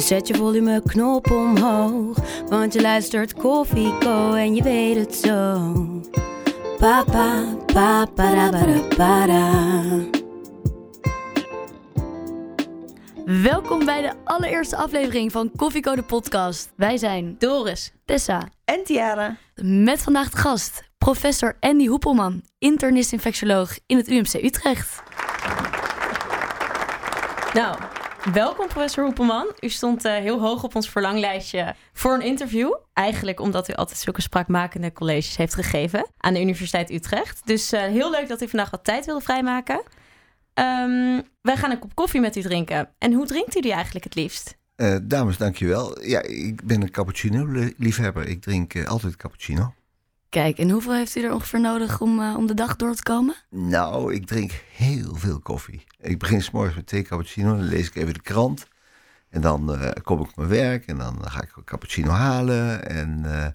Dus zet je volumeknop omhoog. Want je luistert Koffie Co en je weet het zo. Papa, papa, para, para. Welkom bij de allereerste aflevering van Koffieko de podcast. Wij zijn Doris. Tessa En Tiara. met vandaag de gast professor Andy Hoepelman, internist-infectioloog in het UMC Utrecht. Nou, welkom professor Hoepelman. U stond eh, heel hoog op ons verlanglijstje voor een interview. Eigenlijk omdat u altijd zulke spraakmakende colleges heeft gegeven aan de Universiteit Utrecht. Dus eh, heel leuk dat u vandaag wat tijd wilde vrijmaken. Ehm, wij gaan een kop koffie met u drinken. En hoe drinkt u die eigenlijk het liefst? Eh, dames, dankjewel. Ja, ik ben een cappuccino-liefhebber. Ik drink altijd cappuccino. Kijk, en hoeveel heeft u er ongeveer nodig om, eh, om de dag door te komen? Nou, ik drink heel veel koffie. Ik begin s morgens met twee cappuccino, dan lees ik even de krant. En dan eh, kom ik op mijn werk en dan ga ik een cappuccino halen. En eh,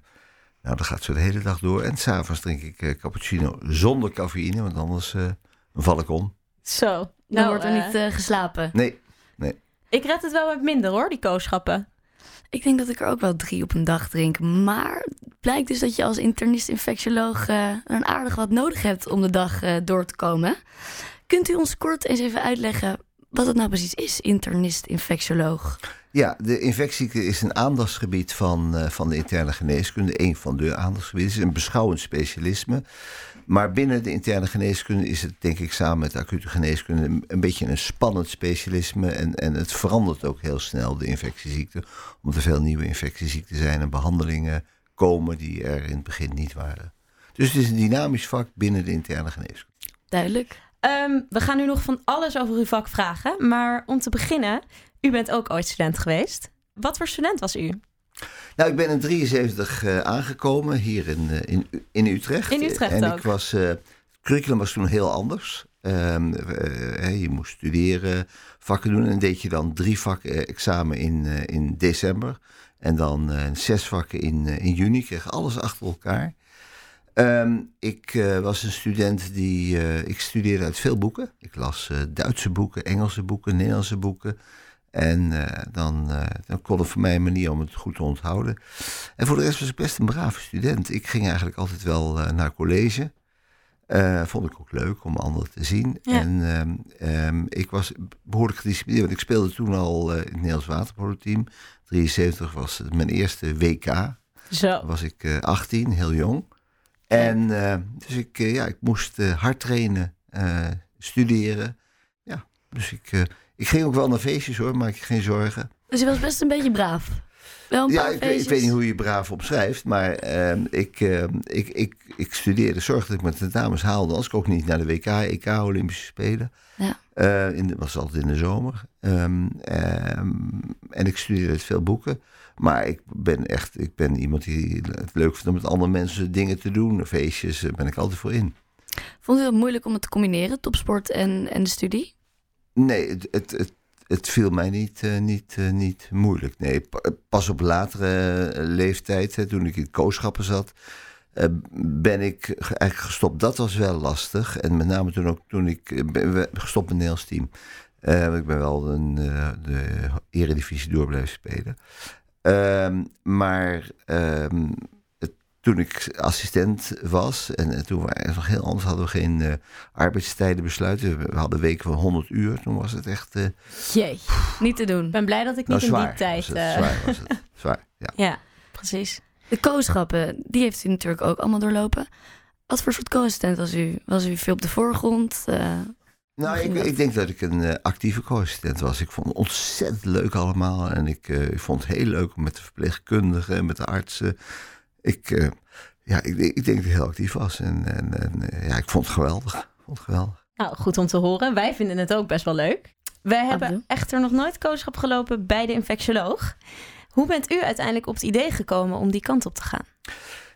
nou, dat gaat zo de hele dag door. En s'avonds drink ik eh, cappuccino zonder cafeïne, want anders eh, val ik om. Zo. Dan Nou, wordt er niet eh, geslapen. Nee, ik red het wel met minder hoor, die kooschappen. Ik denk dat ik er ook wel drie op een dag drink. Maar blijkt dus dat je als internist-infectioloog eh, een aardig wat nodig hebt om de dag eh, door te komen. Kunt u ons kort eens even uitleggen wat het nou precies is, internist-infectioloog? Ja, de infectieziekte is een aandachtsgebied van, eh, van de interne geneeskunde. Een van de aandachtsgebieden. Is een beschouwend specialisme. Maar binnen de interne geneeskunde is het, denk ik, samen met de acute geneeskunde een, een beetje een spannend specialisme. En, en het verandert ook heel snel, de infectieziekte. Omdat er veel nieuwe infectieziekten zijn en behandelingen komen die er in het begin niet waren. Dus het is een dynamisch vak binnen de interne geneeskunde. Duidelijk. Ehm, we gaan u nog van alles over uw vak vragen. Maar om te beginnen, u bent ook ooit student geweest. Wat voor student was u? Nou, ik ben in 73 eh, aangekomen hier in, eh, in, in Utrecht. In Utrecht en ook. ik was, eh, het curriculum was toen heel anders. Ehm, eh, je moest studeren, vakken doen. En deed je dan drie vakken examen in, eh, in december. En dan eh, zes vakken in, eh, in juni. Ik kreeg alles achter elkaar. Ehm, ik eh, was een student die. ik studeerde uit veel boeken. Ik las Duitse boeken, Engelse boeken, Nederlandse boeken. En dan, dan kon het voor mij een manier om het goed te onthouden. En voor de rest was ik best een brave student. Ik ging eigenlijk altijd wel naar college. Vond ik ook leuk om anderen te zien. Ja. En ehm, ehm, ik was behoorlijk gedisciplineerd. Want ik speelde toen al in het Nederlands waterpolo-team. 73 was het mijn eerste WK. Zo. Was ik eh 18, heel jong. En eh, dus ik, eh, ja, ik moest eh, hard trainen, eh, studeren. Ja, dus ik, eh, ik ging ook wel naar feestjes hoor, maak je geen zorgen. Dus je was best een beetje braaf. Wel een Ja, paar ik, weet- ik weet niet hoe je braaf opschrijft, maar ehm, ik, ehm, ik, ik, ik studeerde, zorgde dat ik mijn tentamens haalde. Als ik ook niet naar de WK, EK, Olympische Spelen. Ja. Eh, in was altijd in de zomer. Ehm, ehm, en ik studeerde uit veel boeken. Maar ik ben echt, ik ben iemand die het leuk vindt om met andere mensen dingen te doen. Feestjes, daar ben ik altijd voor in. Vond u het moeilijk om het te combineren, topsport en, en de studie? Nee, het, het, het, het viel mij niet, eh, niet, eh, niet moeilijk. Nee, pa- pas op latere eh, leeftijd, hè, toen ik in kooschappen zat, eh, ben ik ge- eigenlijk gestopt. Dat was wel lastig. En met name toen ook toen ik eh, ben gestopt met het Nederlands team. Eh, ik ben wel een, eh, de eredivisie door blijven spelen. Ehm, maar ehm, het- toen ik assistent was, en, eh, toen waren het nog heel anders, hadden we geen eh, arbeidstijden besluiten. We, we hadden weken van 100 uur. Toen was het echt eh Jee. Niet te doen. Ik ben blij dat ik nou, niet in die tijd... was het, eh, Zwaar was het. Zwaar, ja. Ja, precies. De kooschappen, die heeft u natuurlijk ook allemaal doorlopen. Wat voor soort co-assistent was u? Was u veel op de voorgrond? Eh, Nou, ik, ik denk dat ik een eh, actieve co-assistent was. Ik vond het ontzettend leuk allemaal. En ik, eh, ik vond het heel leuk om met de verpleegkundigen en met de artsen. Ik, eh, ja, ik, ik denk dat ik heel actief was. En, en, en ja, ik vond het geweldig. Ik vond het geweldig. Nou, goed om te horen. Wij vinden het ook best wel leuk. Wij hebben echter nog nooit kooschap gelopen bij de infectioloog. Hoe bent u uiteindelijk op het idee gekomen om die kant op te gaan?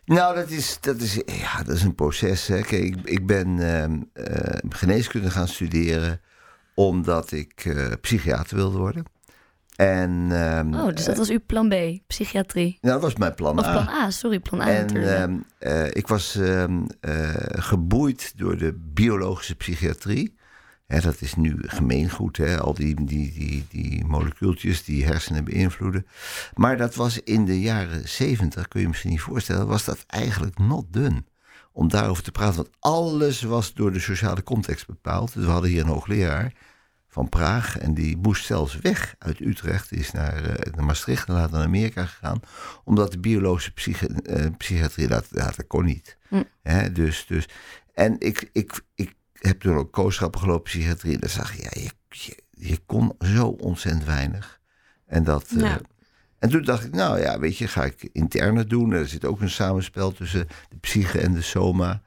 Nou, dat is, dat is, ja, dat is een proces. Hè. Kijk, ik, ik ben ehm, eh, geneeskunde gaan studeren omdat ik uh, psychiater wilde worden. En, ehm, oh, dus dat was uw plan B, psychiatrie? Nou, dat was mijn plan A. Of plan A, sorry, plan A. En uh, ik was uh, geboeid door de biologische psychiatrie. Hè, dat is nu gemeengoed, hè? al die, die, die, die molecuultjes die hersenen beïnvloeden. Maar dat was in de jaren zeventig, kun je je misschien niet voorstellen, was dat eigenlijk not done. Om daarover te praten, want alles was door de sociale context bepaald. Dus we hadden hier een hoogleraar van Praag. En die moest zelfs weg uit Utrecht. Die is naar, uh, naar Maastricht en later naar Amerika gegaan. Omdat de biologische psychi uh, psychiatrie, dat, dat, kon niet. Hm. dus, dus, en ik, ik, ik heb toen ook kooschappen gelopen psychiatrie. En dan zag je, ja, je, je, je, kon zo ontzettend weinig. En dat... Uh, en toen dacht ik, nou ja, weet je, ga ik interne doen. Er zit ook een samenspel tussen de psyche en de soma.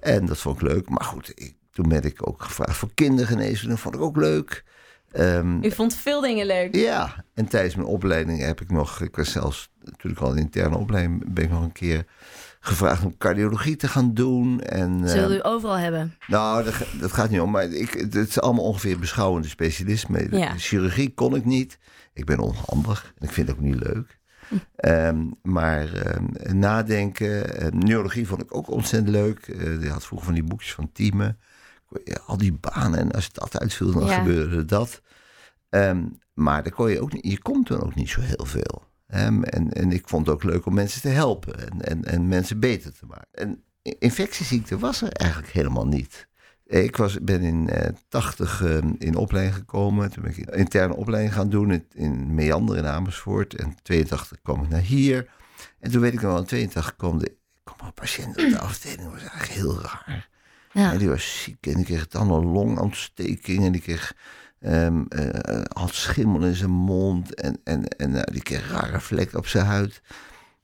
En dat vond ik leuk. Maar goed, ik, toen ben ik ook gevraagd voor kindergeneeskunde. Dat vond ik ook leuk. Um, U vond veel dingen leuk. Ja, en tijdens mijn opleiding heb ik nog, ik was zelfs natuurlijk al in interne opleiding, ben ik nog een keer gevraagd om cardiologie te gaan doen. En, Ze wilden u overal hebben? Nou, dat, dat, gaat niet om. Maar ik, het is allemaal ongeveer beschouwende specialisme. Ja. Chirurgie kon ik niet. Ik ben onhandig en ik vind het ook niet leuk. Um, maar um, nadenken, um, neurologie vond ik ook ontzettend leuk. Uh, die had vroeger van die boekjes van Tieme al die banen. En als dat uitviel, dan gebeurde dat. Um, maar dan kon je ook niet, je komt dan ook niet zo heel veel. Um, en, en ik vond het ook leuk om mensen te helpen en, en, en mensen beter te maken. En infectieziekte was er eigenlijk helemaal niet. Ik was, ben in uh, 80 uh, in opleiding gekomen. Toen ben ik een interne opleiding gaan doen in, in Meander in Amersfoort. En 82 kwam ik naar hier. En toen weet ik nog wel, in 82 kwam, de, kwam een patiënt op de afdeling. Dat was eigenlijk heel raar. Ja. En die was ziek en die kreeg dan een longontsteking en die kreeg um, had schimmel in zijn mond en, en, en uh, die kreeg rare vlekken op zijn huid.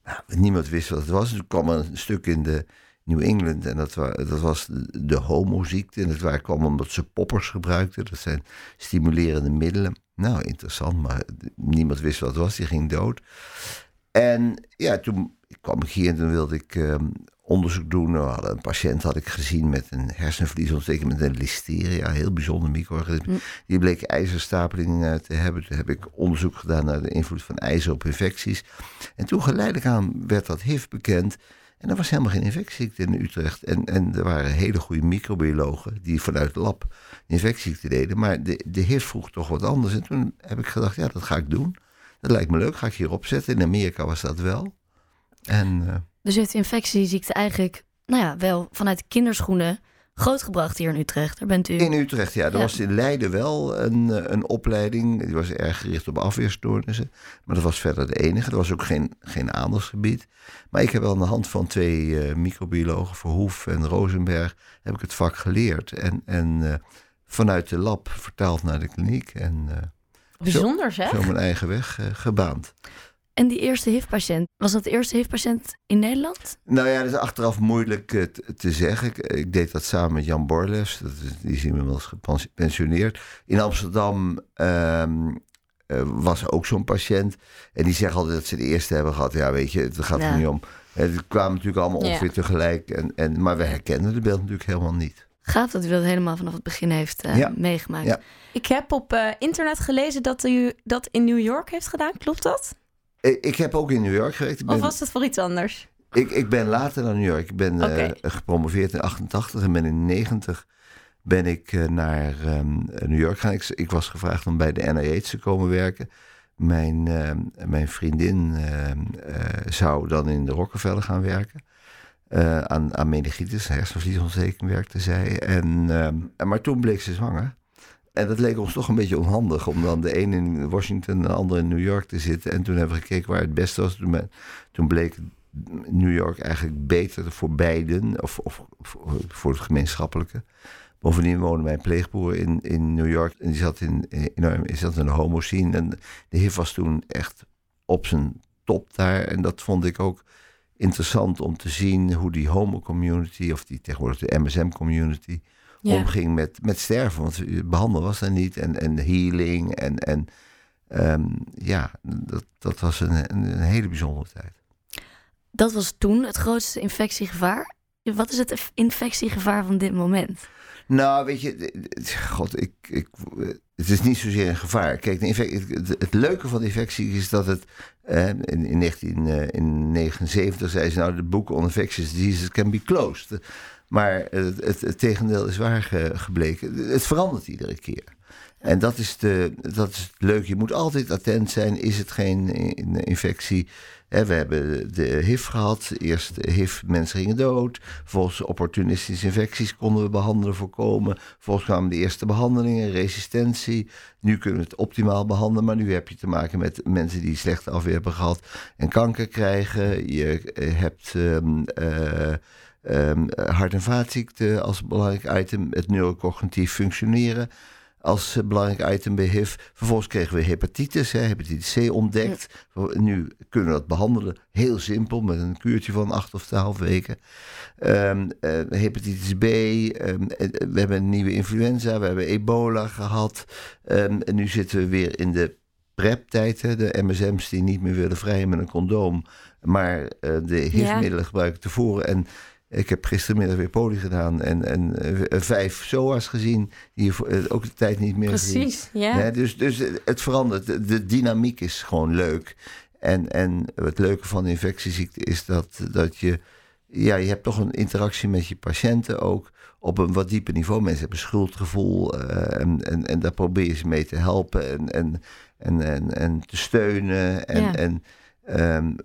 Nou, niemand wist wat het was. Toen kwam er een stuk in de New England en dat, dat was de, de homoziekte. En dat kwam omdat ze poppers gebruikten. Dat zijn stimulerende middelen. Nou, interessant, maar niemand wist wat het was. Die ging dood. En ja, toen kwam ik hier en toen wilde ik um, onderzoek doen. We hadden een patiënt had ik gezien met een hersenvliesontsteking met een listeria, heel bijzonder micro-organisme. Mm. Die bleek ijzerstapeling te hebben. Toen heb ik onderzoek gedaan naar de invloed van ijzer op infecties. En toen geleidelijk aan werd dat HIV bekend. En er was helemaal geen infectieziekte in Utrecht. En, en er waren hele goede microbiologen die vanuit het lab infectieziekte deden. Maar de, de HIV vroeg toch wat anders. En toen heb ik gedacht, ja, dat ga ik doen. Dat lijkt me leuk, ga ik hierop zetten. In Amerika was dat wel. En... Uh, heeft infectieziekte eigenlijk, nou ja, wel vanuit de kinderschoenen grootgebracht hier in Utrecht. Daar bent u... In Utrecht, ja. Er ja. was in Leiden wel een, eh, een opleiding. Die was erg gericht op afweerstoornissen. Maar dat was verder de enige. Er was ook geen, geen aandachtsgebied. Maar ik heb wel aan de hand van twee uh, microbiologen, Verhoef en Rosenberg, heb ik het vak geleerd. En, en uh, vanuit de lab vertaald naar de kliniek. En, Bijzonder zo, zeg. Zo mijn eigen weg gebaand. En die eerste HIV-patiënt, was dat de eerste HIV-patiënt in Nederland? Nou ja, dat is achteraf moeilijk uh, te zeggen. Ik, ik, deed dat samen met Jan Borles, dat is, die is inmiddels gepensioneerd. In Amsterdam um, uh, was ook zo'n patiënt. En die zeggen altijd dat ze de eerste hebben gehad. Ja, weet je, het gaat ja. er niet om. Het kwamen natuurlijk allemaal ongeveer ja. tegelijk. En, en, maar we herkennen de beeld natuurlijk helemaal niet. Gaaf dat u dat helemaal vanaf het begin heeft uh, ja. meegemaakt. Ja. Ik heb op internet gelezen dat u dat in New York heeft gedaan. Klopt dat? Ik heb ook in New York gewerkt. Ik ben, of was het voor iets anders? Ik, ik ben later naar New York. Ik ben okay. uh, gepromoveerd in 88 en ben in 90 ben ik uh, naar um, New York gegaan. Ik, ik, was gevraagd om bij de NIH te komen werken. Mijn, uh, mijn vriendin zou dan in de Rockefeller gaan werken. aan, aan meningitis, hersenvliesontsteking werkte zij. En, ehm, maar toen bleek ze zwanger. En dat leek ons toch een beetje onhandig om dan de een in Washington en de andere in New York te zitten. En toen hebben we gekeken waar het beste was. Toen, bleek New York eigenlijk beter voor beiden, of, of, voor het gemeenschappelijke. Bovendien woonde mijn pleegboer in, in New York en die zat in, in, zat in de homo-scene. En de HIV was toen echt op zijn top daar. En dat vond ik ook interessant om te zien hoe die homo-community, of die tegenwoordig de MSM-community ja. omging met, met sterven. Want behandelen was er niet. En, en healing. En, en Ehm, ja, dat, dat was een, een, hele bijzondere tijd. Dat was toen het grootste infectiegevaar. Wat is het infectiegevaar van dit moment? Nou, weet je, god, ik, ik, het is niet zozeer een gevaar. Kijk, het, het, leuke van de infectie is dat het eh, in, in, 1979 zei ze nou, de boek on infectious diseases can be closed. Maar het, het, tegendeel is waar gebleken. Het verandert iedere keer. En dat is, de, dat is het leuke. Je moet altijd attent zijn. Is het geen infectie? we hebben de HIV gehad. Eerst HIV, mensen gingen dood. Volgens opportunistische infecties konden we behandelen, voorkomen. Volgens kwamen de eerste behandelingen, resistentie. Nu kunnen we het optimaal behandelen. Maar nu heb je te maken met mensen die slechte afweer hebben gehad en kanker krijgen. Je eh, hebt. Um, hart- en vaatziekten als belangrijk item, het neurocognitief functioneren als belangrijk item bij HIV. Vervolgens kregen we hepatitis, hè, hepatitis C ontdekt. Nu kunnen we dat behandelen, heel simpel, met een kuurtje van acht of twaalf weken. Um, hepatitis B, um, we hebben een nieuwe influenza, we hebben ebola gehad. Um, en nu zitten we weer in de PrEP-tijd, de MSM's die niet meer willen vrijen met een condoom, maar uh, de HIV-middelen ja. gebruiken tevoren. En ik heb gistermiddag weer poli gedaan en, en uh, vijf SOA's gezien. Die uh, ook de tijd niet meer Precies, ja. ja. dus, dus het verandert. De, de, dynamiek is gewoon leuk. En, en het leuke van de infectieziekte is dat, dat je... Ja, je hebt toch een interactie met je patiënten ook op een wat dieper niveau. Mensen hebben schuldgevoel uh, en, en, en daar probeer je ze mee te helpen en, en, en, en, en te steunen. En, ja. en um,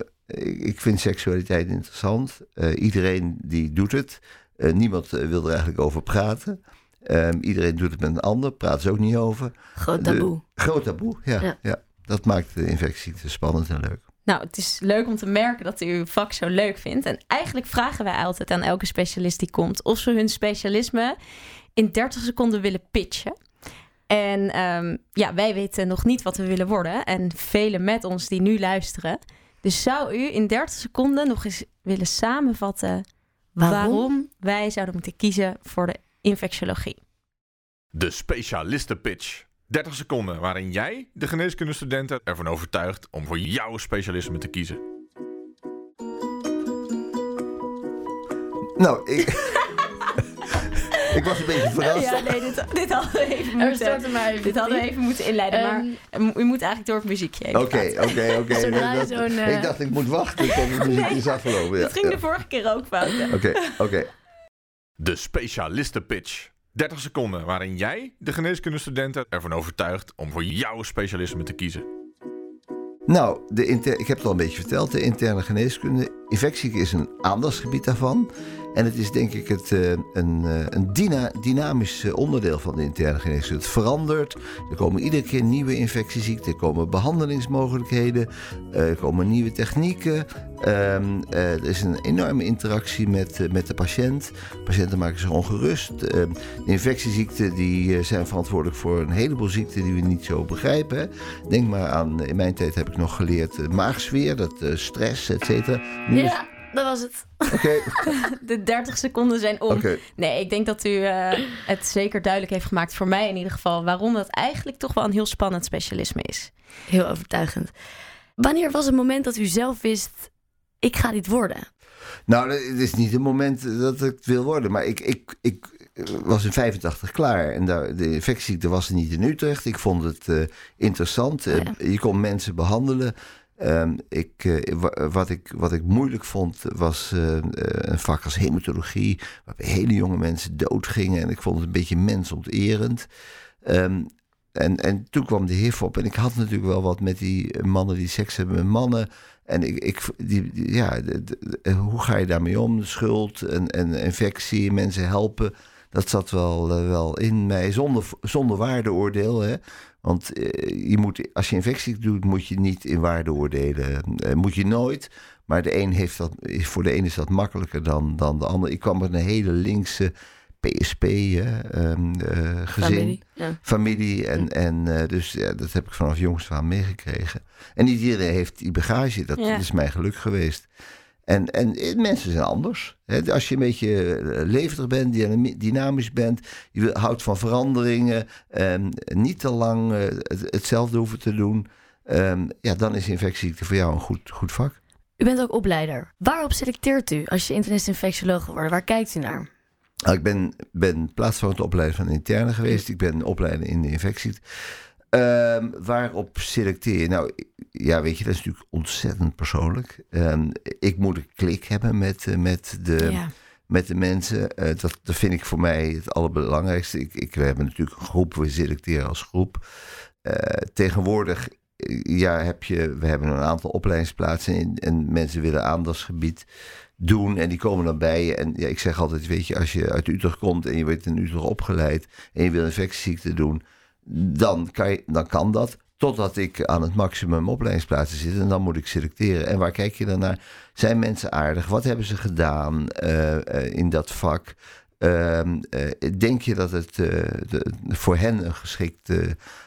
ik vind seksualiteit interessant. Uh, iedereen die doet het. Uh, niemand uh, wil er eigenlijk over praten. Um, iedereen doet het met een ander, praat ze ook niet over. Groot taboe. De, groot taboe, ja, ja. ja. Dat maakt de infectie te spannend en leuk. Nou, het is leuk om te merken dat u uw vak zo leuk vindt. En eigenlijk vragen wij altijd aan elke specialist die komt... of ze hun specialisme in 30 seconden willen pitchen. En um, ja, wij weten nog niet wat we willen worden. En velen met ons die nu luisteren... Dus zou u in 30 seconden nog eens willen samenvatten waarom, waarom wij zouden moeten kiezen voor de infectiologie? De specialistenpitch. 30 seconden waarin jij, de geneeskundestudenten, ervan overtuigt om voor jouw specialisme te kiezen. Nou, ik. Ik was een beetje verrast. Ja, nee, dit, dit hadden we even moeten, maar even dit hadden we even moeten inleiden. Um, maar u moet eigenlijk door het muziekje heen. Oké, oké, oké. Ik dacht, ik moet wachten tot het is afgelopen. Ja, dat ging ja. de vorige keer ook fout. Oké, oké. Okay. De specialistenpitch. 30 seconden waarin jij, de geneeskundestudenten, ervan overtuigt om voor jouw specialisme te kiezen. Nou, de ik heb het al een beetje verteld, de interne geneeskunde. Infectie is een aandachtsgebied daarvan. En het is denk ik het, uh, een, uh, een dyna dynamisch onderdeel van de interne geneeskunde. Het verandert. Er komen iedere keer nieuwe infectieziekten. Er komen behandelingsmogelijkheden. Er komen nieuwe technieken. Um, er is een enorme interactie met, met de patiënt. Patiënten maken zich ongerust. de infectieziekten die zijn verantwoordelijk voor een heleboel ziekten die we niet zo begrijpen. Denk maar aan, in mijn tijd heb ik nog geleerd maagsfeer, dat stress, et cetera. Ja dat was het. Oké. Okay. De 30 seconden zijn om. Okay. Nee, ik denk dat u uh, het zeker duidelijk heeft gemaakt, voor mij in ieder geval, waarom dat eigenlijk toch wel een heel spannend specialisme is. Heel overtuigend. Wanneer was het moment dat u zelf wist, ik ga dit worden? Nou, het is niet het moment dat ik het wil worden, maar ik, ik, ik was in 85 klaar. En daar, de infectieziekte was niet in Utrecht. Ik vond het uh, interessant. Oh ja. uh, je kon mensen behandelen. Um, ik, uh, wat, ik, wat ik moeilijk vond was uh, een vak als hematologie, waarbij hele jonge mensen doodgingen. En ik vond het een beetje mensonterend. Um, en, en toen kwam de HIV op. En ik had natuurlijk wel wat met die mannen die seks hebben met mannen. En ik, ik die, ja, hoe ga je daarmee om? Schuld en, en infectie, mensen helpen. Dat zat wel, wel in mij, zonder, zonder waardeoordeel. Hè? Want uh, je moet, als je infectie doet, moet je niet in waardeoordelen. Uh, moet je nooit. Maar de een heeft dat, voor de een is dat makkelijker dan, dan de ander. Ik kwam uit een hele linkse PSP um, uh, gezin. Familie. Ja. Familie en, en dus ja, dat heb ik vanaf jongs aan meegekregen. En niet iedereen heeft die bagage. Dat Ja. is mijn geluk geweest. En, en eh, mensen zijn anders. Als je een beetje eh, levendig bent, dynami- dynamisch bent, je houdt van veranderingen, ehm, niet te lang eh, het- hetzelfde hoeven te doen, ehm, ja, dan is infectieziekte voor jou een goed, goed vak. U bent ook opleider. Waarop selecteert u als je internist-infectioloog worden? Waar kijkt u naar? Nou, ik ben, ben plaatsvervangend opleider van interne geweest. Ik ben opleider in de infectie. Ehm, waarop selecteer je? Nou, ja, weet je, dat is natuurlijk ontzettend persoonlijk. Ehm, ik moet een klik hebben met, eh, met, de, ja. met de mensen. Eh, dat, dat vind ik voor mij het allerbelangrijkste. Ik, ik, we hebben natuurlijk een groep, we selecteren als groep. Eh, tegenwoordig ja, heb je, we hebben een aantal opleidingsplaatsen en, en mensen willen aandachtsgebied doen en die komen dan bij je. En ja, ik zeg altijd, weet je, als je uit Utrecht komt en je wordt in Utrecht opgeleid en je wil infectieziekte doen, dan kan, je, dan kan dat. Totdat ik aan het maximum opleidingsplaatsen zit en dan moet ik selecteren. En waar kijk je dan naar? Zijn mensen aardig? Wat hebben ze gedaan eh, eh, in dat vak? Ehm, eh, denk je dat het de, voor hen een geschikt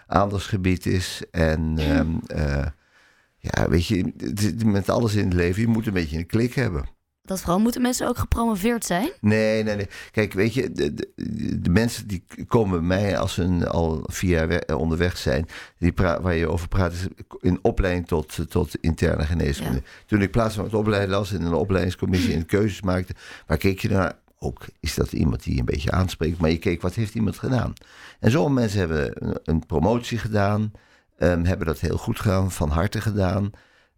aandachtsgebied is? En ehm, eh, ja, weet je, met alles in het leven, je moet een beetje een klik hebben. Dat vooral moeten mensen ook gepromoveerd zijn. Nee, nee, nee. Kijk, weet je, de, de, de mensen die komen bij mij als ze al vier jaar we- onderweg zijn, die waar je over praat, is in opleiding tot, tot interne geneeskunde. Ja. Toen ik plaats van het opleiden was in een opleidingscommissie en keuzes maakte, waar keek je naar? Ook is dat iemand die je een beetje aanspreekt, maar je keek wat heeft iemand gedaan. En sommige mensen hebben een, een promotie gedaan, ehm, hebben dat heel goed gedaan, van harte gedaan.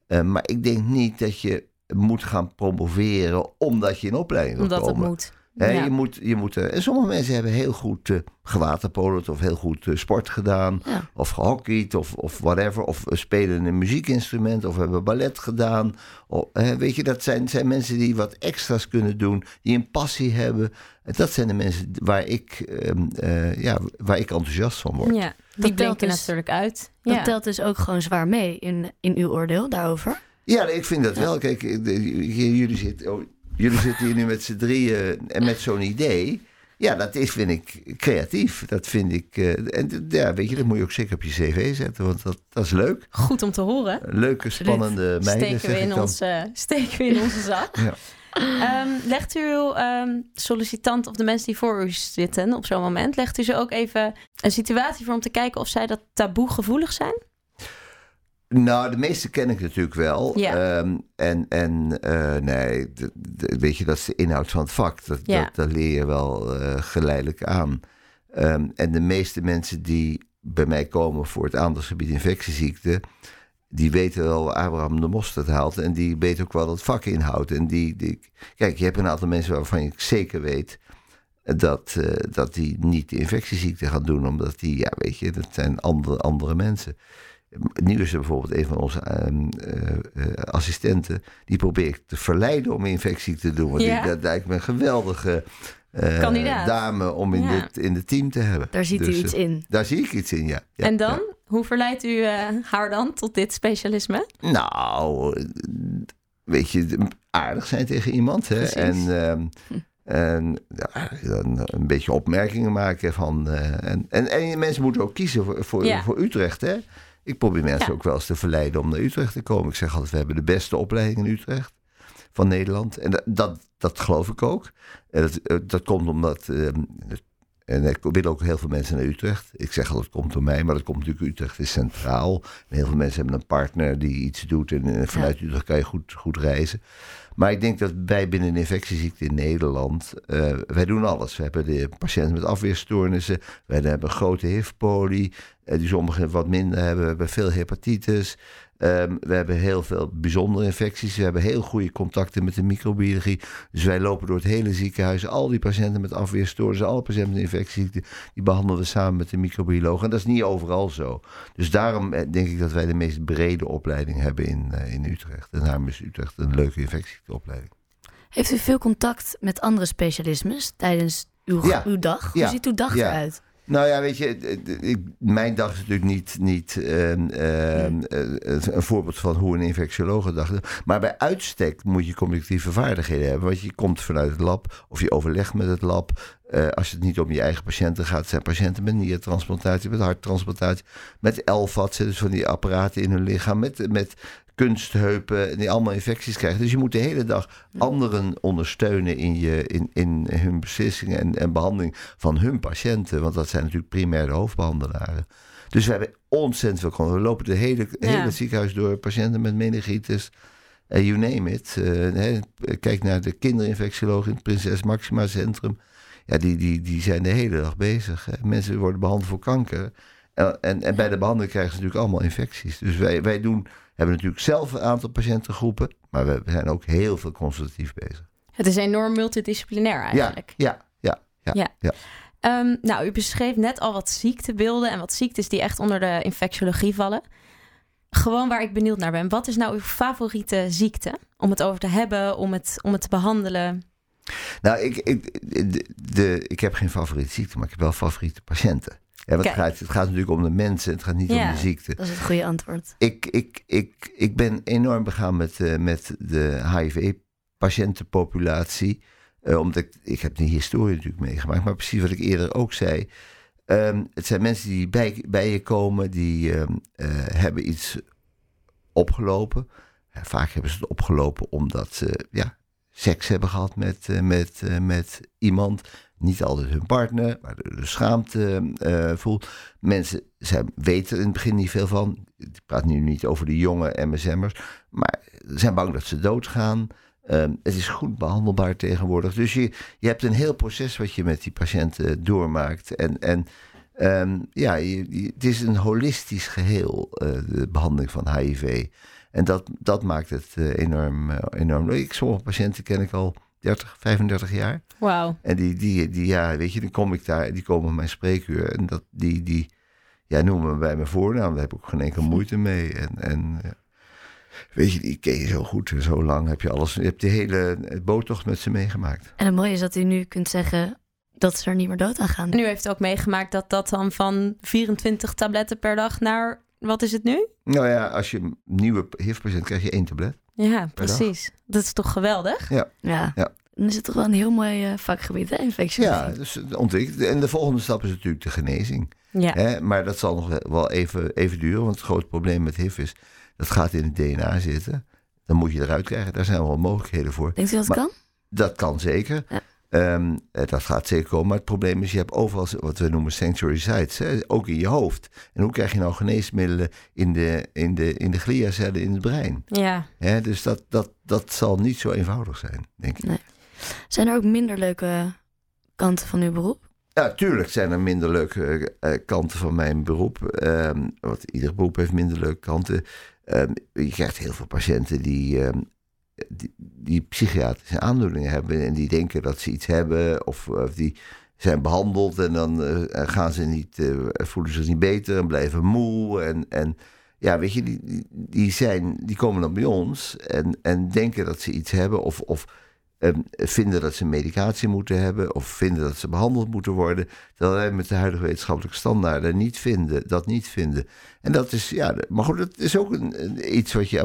Ehm, maar ik denk niet dat je moet gaan promoveren omdat je in opleiding wil Omdat het komen. moet. Ja. je moet, je moet, eh, en sommige mensen hebben heel goed eh gewaterpoloed of heel goed eh, sport gedaan. Ja. Of gehockeyd of, of whatever. Of spelen een muziekinstrument of hebben ballet gedaan. Of, hè, weet je, dat zijn, zijn mensen die wat extra's kunnen doen. Die een passie hebben. En dat zijn de mensen waar ik, ehm, eh, ja, waar ik enthousiast van word. Ja, die telt blinken dus- natuurlijk uit. Dat ja. telt dus ook gewoon zwaar mee in, in uw oordeel daarover. Ja, ik vind dat wel. Kijk, jullie zitten, oh, jullie zitten hier nu met z'n drieën en met zo'n idee. Ja, dat is, vind ik, creatief. Dat vind ik... eh, en ja, weet je, dat moet je ook zeker op je cv zetten. Want dat, dat is leuk. Goed om te horen. Leuke, spannende meiden, Steken we, in onze, steken we in onze zak. Ja. Ehm, legt u uw ehm, sollicitant of de mensen die voor u zitten op zo'n moment, legt u ze ook even een situatie voor om te kijken of zij dat taboe gevoelig zijn? Nou, de meeste ken ik natuurlijk wel. Ja. Ehm, en en eh, nee, weet je, dat is de inhoud van het vak. Dat, Ja. dat, dat leer je wel eh, geleidelijk aan. Ehm, en de meeste mensen die bij mij komen voor het aandachtsgebied infectieziekte... die weten wel waar Abraham de mosterd haalt. En die weten ook wel wat het vak inhoudt. En die, die, kijk, je hebt een aantal mensen waarvan je zeker weet... Dat, eh, dat die niet de infectieziekte gaan doen. Omdat die, ja, weet je, dat zijn andere, andere mensen. Nu is er bijvoorbeeld een van onze ehm, eh, eh, assistenten. Die probeer ik te verleiden om infectie te doen. Want Ja. die, dat lijkt me een geweldige Kandidaat. dame om in, Ja. dit, in het team te hebben. Daar ziet u Dus, iets in. Daar zie ik iets in, ja. Ja, en dan, hoe verleidt u haar dan tot dit specialisme? Nou, weet je, aardig zijn tegen iemand. Hè? Precies. En, ehm, en ja, dan een beetje opmerkingen maken van. en, en, en mensen moeten ook kiezen voor, voor, Ja. voor Utrecht. Hè? Ik probeer mensen Ja. ook wel eens te verleiden om naar Utrecht te komen. Ik zeg altijd, we hebben de beste opleiding in Utrecht van Nederland. En dat, dat, dat geloof ik ook. En dat, eh, dat komt omdat. ehm, en er willen ook heel veel mensen naar Utrecht. Ik zeg altijd, het komt door mij, maar dat komt natuurlijk Utrecht is centraal. En heel veel mensen hebben een partner die iets doet. En eh, vanuit Utrecht kan je goed, goed reizen. Maar ik denk dat wij binnen een infectieziekte in Nederland, eh, wij doen alles. We hebben de patiënten met afweerstoornissen, we hebben grote HIV-poli, eh, die sommigen wat minder hebben. We hebben veel hepatitis, Ehm, we hebben heel veel bijzondere infecties. We hebben heel goede contacten met de microbiologie. Dus wij lopen door het hele ziekenhuis. Al die patiënten met afweerstoornissen, alle patiënten met infectieziekten, die behandelen we samen met de microbioloog. En dat is niet overal zo. Dus daarom eh, denk ik dat wij de meest brede opleiding hebben in, eh, in Utrecht. En daarom is Utrecht een leuke infectieopleiding. Heeft u veel contact met andere specialismes tijdens uw, Ja. uw dag? Hoe Ja. ziet uw dag Ja. eruit? Nou ja, weet je, ik- mijn dag is natuurlijk niet, niet ehm, ehm, eh, een voorbeeld van hoe een infectioloog doet. Maar bij uitstek moet je communicatieve vaardigheden hebben. Want je komt vanuit het lab of je overlegt met het lab. Eh, als het niet om je eigen patiënten gaat, zijn patiënten met niertransplantatie, met harttransplantatie, met LVATs, dus van die apparaten in hun lichaam, met, met kunstheupen, die allemaal infecties krijgen. Dus je moet de hele dag anderen ondersteunen in, je, in, in hun beslissingen en, en behandeling van hun patiënten. Want dat zijn natuurlijk primair de hoofdbehandelaren. Dus we hebben ontzettend veel controle. We lopen de hele, Ja. hele ziekenhuis door. Patiënten met meningitis, eh, you name it. Eh, kijk naar de kinderinfectioloog in het Prinses Maxima Centrum. Ja, die, die, die zijn de hele dag bezig. Hè. Mensen worden behandeld voor kanker. En, en, en bij de behandeling krijgen ze natuurlijk allemaal infecties. Dus wij, wij doen, hebben natuurlijk zelf een aantal patiëntengroepen. Maar we zijn ook heel veel consultatief bezig. Het is enorm multidisciplinair eigenlijk. Ja, ja, ja. Ja. ja. Ehm, nou, u beschreef net al wat ziektebeelden en wat ziektes die echt onder de infectiologie vallen. Gewoon waar ik benieuwd naar ben. Wat is nou uw favoriete ziekte? Om het over te hebben, om het, om het te behandelen. Nou, ik, ik, de, de- ik heb geen favoriete ziekte, maar ik heb wel favoriete patiënten. Ja, want het, gaat, het gaat natuurlijk om de mensen, het gaat niet Ja. om de ziekte. Dat is het goede antwoord. Ik, ik, ik, ik ben enorm begaan met, eh, met de HIV-patiëntenpopulatie. Eh, omdat ik, ik heb die historie natuurlijk meegemaakt. Maar precies wat ik eerder ook zei. Ehm, het zijn mensen die bij, bij je komen, die ehm, eh, hebben iets opgelopen. Vaak hebben ze het opgelopen omdat ze ja, seks hebben gehad met, met, met iemand. Niet altijd hun partner, maar de, schaamte eh, voelt. Mensen zijn, weten er in het begin niet veel van. Ik praat nu niet over de jonge MSM'ers. Maar zijn bang dat ze doodgaan. Ehm, het is goed behandelbaar tegenwoordig. Dus je, je hebt een heel proces wat je met die patiënten doormaakt. En, en ehm, ja, je, het is een holistisch geheel, eh, de behandeling van HIV. En dat, dat maakt het eh, enorm, eh, enorm leuk. Sommige patiënten ken ik al 30, 35 jaar. Wauw. En die, die, die, ja, weet je, dan kom ik daar, die komen op mijn spreekuur. En dat, die, die ja, noemen me bij mijn voornaam. Daar heb ik ook geen enkele moeite mee. En, en weet je, die ken je zo goed. en Zo lang heb je alles, je hebt die hele boottocht met ze meegemaakt. En het mooie is dat u nu kunt zeggen dat ze er niet meer dood aan gaan. En u heeft ook meegemaakt dat dat dan van 24 tabletten per dag naar, wat is het nu? Nou ja, als je een nieuwe HIV-patiënt krijg je één tablet. Ja, precies. Dat is toch geweldig? Ja. Ja. Dan is het toch wel een heel mooi eh, vakgebied, hè? Ja, dus het ontwikkelt. En de volgende stap is natuurlijk de genezing. Ja. Hè? Maar dat zal nog wel even, even duren. Want het grote probleem met HIV is, dat gaat in het DNA zitten. Dan moet je eruit krijgen. Daar zijn wel mogelijkheden voor. Denkt u dat Maar- kan? Dat kan zeker. Ja. Ehm, eh, dat gaat zeker komen. Maar het probleem is, je hebt overal wat we noemen sanctuary sites. Hè? Ook in je hoofd. En hoe krijg je nou geneesmiddelen in de, in de, in de gliacellen in het brein? Ja. Hè? Dus dat, dat, dat zal niet zo eenvoudig zijn, denk ik. Zijn er ook minder leuke kanten van uw beroep? Ja, tuurlijk zijn er minder leuke eh, kanten van mijn beroep. Ehm, want ieder beroep heeft minder leuke kanten. Ehm, je krijgt heel veel patiënten die, die, psychiatrische aandoeningen hebben. En die denken dat ze iets hebben. Of, of die zijn behandeld en dan eh, gaan ze niet, eh, voelen ze zich niet beter en blijven moe. En, en ja, weet je, die, die- zijn, die komen dan bij ons en, en denken dat ze iets hebben. Of, of vinden dat ze medicatie moeten hebben of vinden dat ze behandeld moeten worden, terwijl wij met de huidige wetenschappelijke standaarden niet vinden, dat niet vinden. En dat is, ja, maar goed, dat is ook een, iets wat je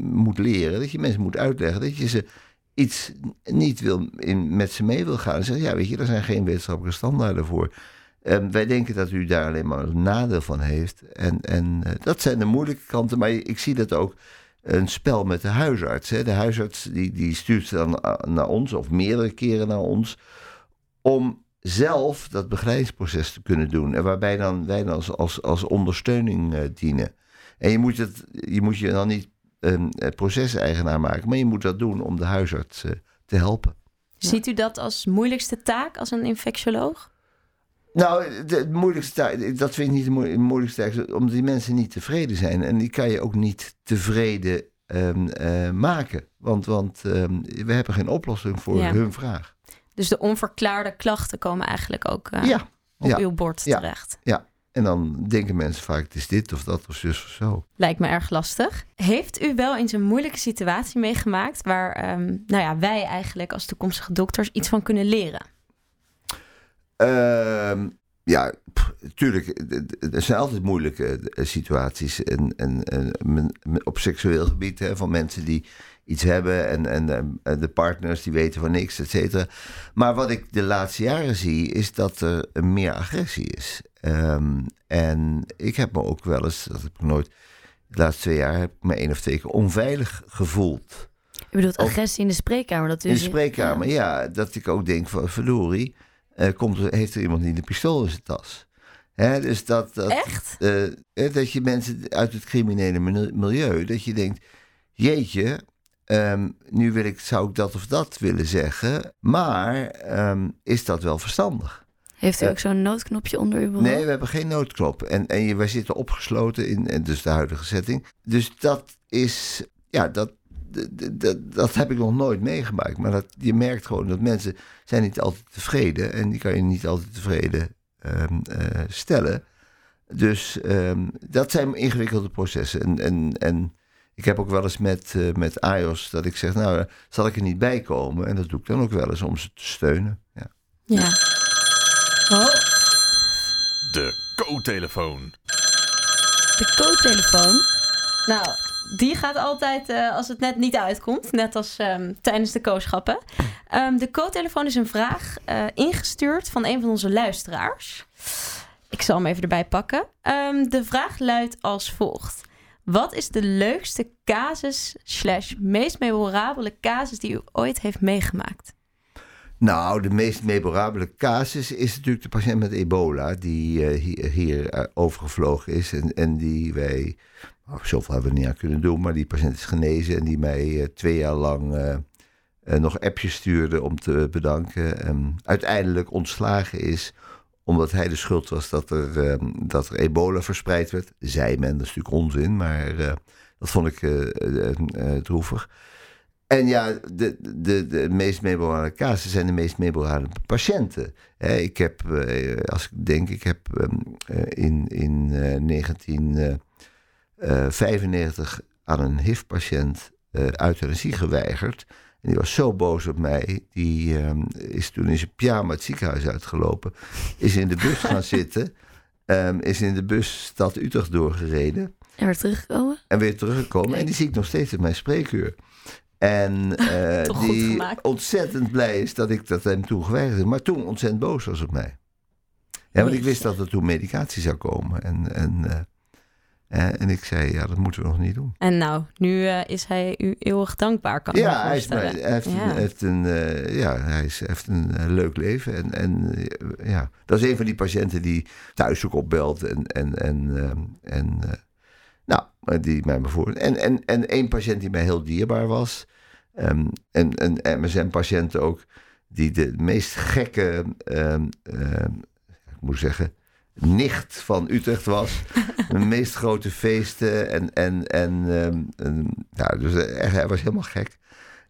moet leren, dat je mensen moet uitleggen, dat je ze iets niet wil in, met ze mee wil gaan. En zeggen, ja, weet je, er zijn geen wetenschappelijke standaarden voor. Ehm, wij denken dat u daar alleen maar een nadeel van heeft. En, en eh, dat zijn de moeilijke kanten, maar ik zie dat ook een spel met de huisarts. Hè. De huisarts die, die stuurt dan a- naar ons, of meerdere keren naar ons, om zelf dat begeleidingsproces te kunnen doen. En waarbij dan wij dan als, als, als ondersteuning eh, dienen. En je moet, het, je moet je dan niet eh, proceseigenaar maken, maar je moet dat doen om de huisarts eh, te helpen. Ziet u dat als moeilijkste taak als een infectioloog? Nou, de, het moeilijkste dat vind ik niet moe- moeilijkste omdat die mensen niet tevreden zijn. En die kan je ook niet tevreden ehm, eh, maken. Want, want ehm, we hebben geen oplossing voor Ja. hun vraag. Dus de onverklaarde klachten komen eigenlijk ook eh, ja, op ja. uw bord Ja. terecht. En dan denken mensen vaak, het is dit of dat of zus of zo. Lijkt me erg lastig. Heeft u wel eens een moeilijke situatie meegemaakt waar ehm, nou ja, wij eigenlijk als toekomstige dokters iets van kunnen leren? Ehm, ja, pff, tuurlijk, d- d- er zijn altijd moeilijke eh, situaties. En, en, en op seksueel gebied hè, van mensen die iets hebben en, en, de partners die weten van niks, et cetera. Maar wat ik de laatste jaren zie, is dat er meer agressie is. Ehm, en ik heb me ook wel eens, dat heb ik nooit de laatste twee jaar heb ik me één of twee keer onveilig gevoeld. Je bedoelt agressie in de spreekkamer? Dat In de spreekkamer, ja. Dat ik ook denk van, verdorie, eh, komt heeft er iemand niet een pistool in zijn tas? Hè, dus dat, dat, Echt? eh, eh, dat je mensen uit het criminele mil- milieu, dat je denkt, jeetje, ehm, nu wil ik, zou ik dat of dat willen zeggen, maar ehm, is dat wel verstandig? Heeft u ook zo'n noodknopje onder uw bureau? Nee, we hebben geen noodklop. En, en je, wij zitten opgesloten in, dus de huidige setting. Dus dat is, ja, dat, dat, dat heb ik nog nooit meegemaakt. Maar dat, je merkt gewoon dat mensen zijn niet altijd tevreden. En die kan je niet altijd tevreden ehm, eh, stellen. Dus ehm, dat zijn ingewikkelde processen. En, en, en ik heb ook wel eens met, eh, met AIOS dat ik zeg, nou, zal ik er niet bij komen? En dat doe ik dan ook wel eens om ze te steunen. Ja. Ja. Oh, De co-telefoon. De co-telefoon. nou, die gaat altijd eh, als het net niet uitkomt. Net als ehm, tijdens de kooschappen. Ehm, de co-telefoon is een vraag eh, ingestuurd van een van onze luisteraars. Ik zal hem even erbij pakken. Ehm, de vraag luidt als volgt. Wat is de leukste casus slash meest memorabele casus die u ooit heeft meegemaakt? Nou, de meest memorabele casus is natuurlijk de patiënt met ebola... die eh, hier, overgevlogen is en, en die wij... Ach, zoveel hebben we niet aan kunnen doen, maar die patiënt is genezen en die mij eh, twee jaar lang eh, eh, nog appjes stuurde om te bedanken. En uiteindelijk ontslagen is omdat hij de schuld was dat er, ehm, dat er ebola verspreid werd. Zij men, dat is natuurlijk onzin, maar dat vond ik uh, droevig. En ja, de, de, de meest memorabele casussen zijn de meest memorabele patiënten. Ik heb, als ik denk, ik heb ehm, in, in 19... Eh, uh, 95 aan een HIV-patiënt eh, uh, euthanasie geweigerd. En die was zo boos op mij. Die ehm, is toen in zijn pyjama het ziekenhuis uitgelopen. Is in de bus gaan zitten. Um, is in de bus stad Utrecht doorgereden. En weer teruggekomen? En weer teruggekomen. En die zie ik nog steeds in mijn spreekuur. En eh, die ontzettend blij is dat ik dat hem toen geweigerd heb. Maar toen ontzettend boos was op mij. Ja, want ik wist dat er toen medicatie zou komen. En, en en ik zei, ja, dat moeten we nog niet doen. En nou, nu eh, is hij u eeuwig dankbaar, kan ja, hij, is, heeft Ja. een, heeft een, eh, ja, hij is, heeft een eh, leuk leven. En, en ja, dat is een van die patiënten die thuis ook opbelt. En, en, en, ehm, en nou, die mij bijvoorbeeld. En, en, en één patiënt die mij heel dierbaar was. ehm, en een MSM-patiënt ook, die de meest gekke, ehm, ik moet zeggen, nicht van Utrecht was. de meest grote feesten. En, en, en, en ja, dus echt, hij was helemaal gek.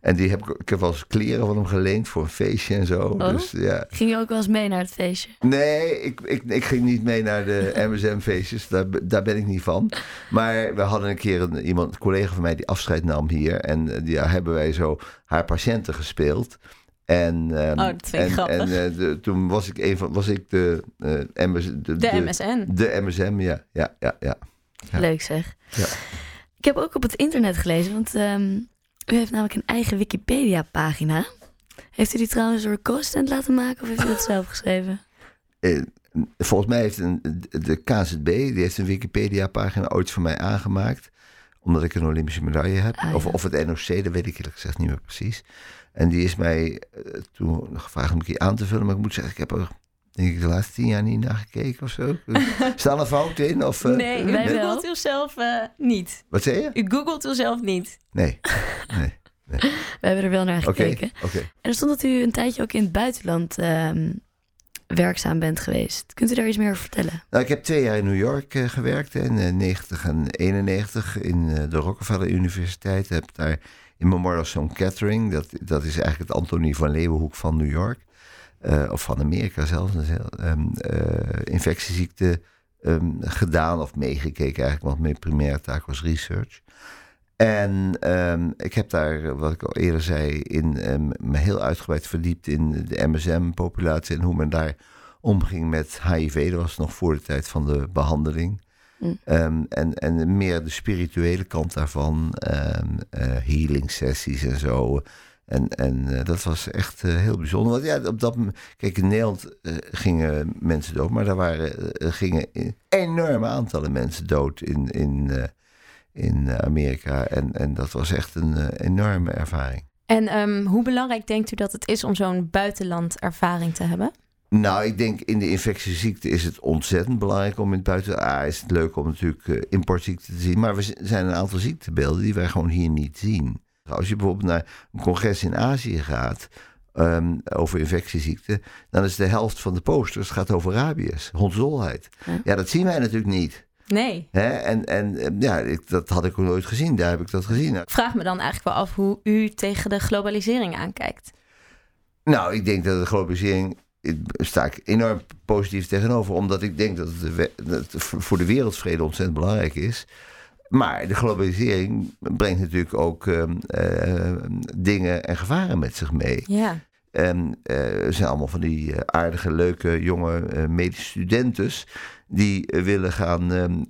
En die heb ik, ik heb wel eens kleren van hem geleend voor een feestje en zo. Oh? Dus ja. Ging je ook wel eens mee naar het feestje? Nee, ik, ik, ik ging niet mee naar de MSM-feestjes. Daar, daar ben ik niet van. Maar we hadden een keer een, iemand, een collega van mij die afscheid nam hier. En eh, ja, hebben wij zo haar patiënten gespeeld. En, ehm, Oh, dat vind ik en, grappig. En eh, de- toen was ik, een van, was ik de, eh, MS, de, De MSN. De MSM, ja. ja, ja, ja. Ja. Leuk zeg. Ja. Ik heb ook op het internet gelezen, want ehm, u heeft namelijk een eigen Wikipedia-pagina. Heeft u die trouwens door co-assistent laten maken of heeft u dat zelf geschreven? Eh, volgens mij heeft een, de KZB, die heeft een Wikipedia-pagina ooit voor mij aangemaakt. Omdat ik een Olympische medaille heb. Ah, ja. of, of het NOC, dat weet ik eerlijk gezegd niet meer precies. En die is mij eh, toen gevraagd om een keer aan te vullen. Maar ik moet zeggen, ik heb er denk ik de laatste tien jaar niet naar gekeken of zo. Staan er fouten in? Of, eh, Nee, u Wij wel. googelt uzelf eh niet. Wat zei je? U googelt uzelf niet. Nee. nee. We hebben er wel naar Oké, gekeken. oké. En er stond dat u een tijdje ook in het buitenland ehm, werkzaam bent geweest. Kunt u daar iets meer over vertellen? Nou, ik heb twee jaar in New York gewerkt. In eh, 90 en 91 in de Rockefeller Universiteit. Heb daar in Memorial Sloan Kettering. Dat, dat is eigenlijk het Antonie van Leeuwenhoek van New York. eh, of van Amerika zelfs. Eh, infectieziekte ehm, gedaan of meegekeken eigenlijk. Want mijn primaire taak was research. En ehm, ik heb daar, wat ik al eerder zei, in, me heel uitgebreid verdiept in de MSM-populatie en hoe men daar omging met HIV. Dat was nog voor de tijd van de behandeling. Mm. Ehm, en, en meer de spirituele kant daarvan, ehm eh, healing sessies en zo. En, en eh, dat was echt eh, heel bijzonder. Want ja, op dat moment, kijk, in Nederland gingen mensen dood, maar daar waren, gingen enorme aantallen mensen dood in, in, in Amerika. En, en dat was echt een enorme ervaring. En ehm, hoe belangrijk denkt u dat het is om zo'n buitenlandervaring te hebben? Nou, ik denk in de infectieziekte is het ontzettend belangrijk om in het buiten. Ah, is het leuk om natuurlijk uh, importziekten te zien. Maar er zijn een aantal ziektebeelden die wij gewoon hier niet zien. Als je bijvoorbeeld naar een congres in Azië gaat. Um, over infectieziekten, dan is de helft van de posters gaat over rabies, hondsdolheid. Ja. ja, dat zien wij natuurlijk niet. Nee. Hè? En, en ja, ik, dat had ik ook nooit gezien. Daar heb ik dat gezien. Ik vraag me dan eigenlijk wel af hoe u tegen de globalisering aankijkt. Nou, ik denk dat de globalisering sta ik enorm positief tegenover. Omdat ik denk dat het, voor de wereldvrede ontzettend belangrijk is. Maar de globalisering brengt natuurlijk ook uh, uh, dingen en gevaren met zich mee. Ja. En uh, zijn allemaal van die aardige, leuke, jonge medische studenten die willen gaan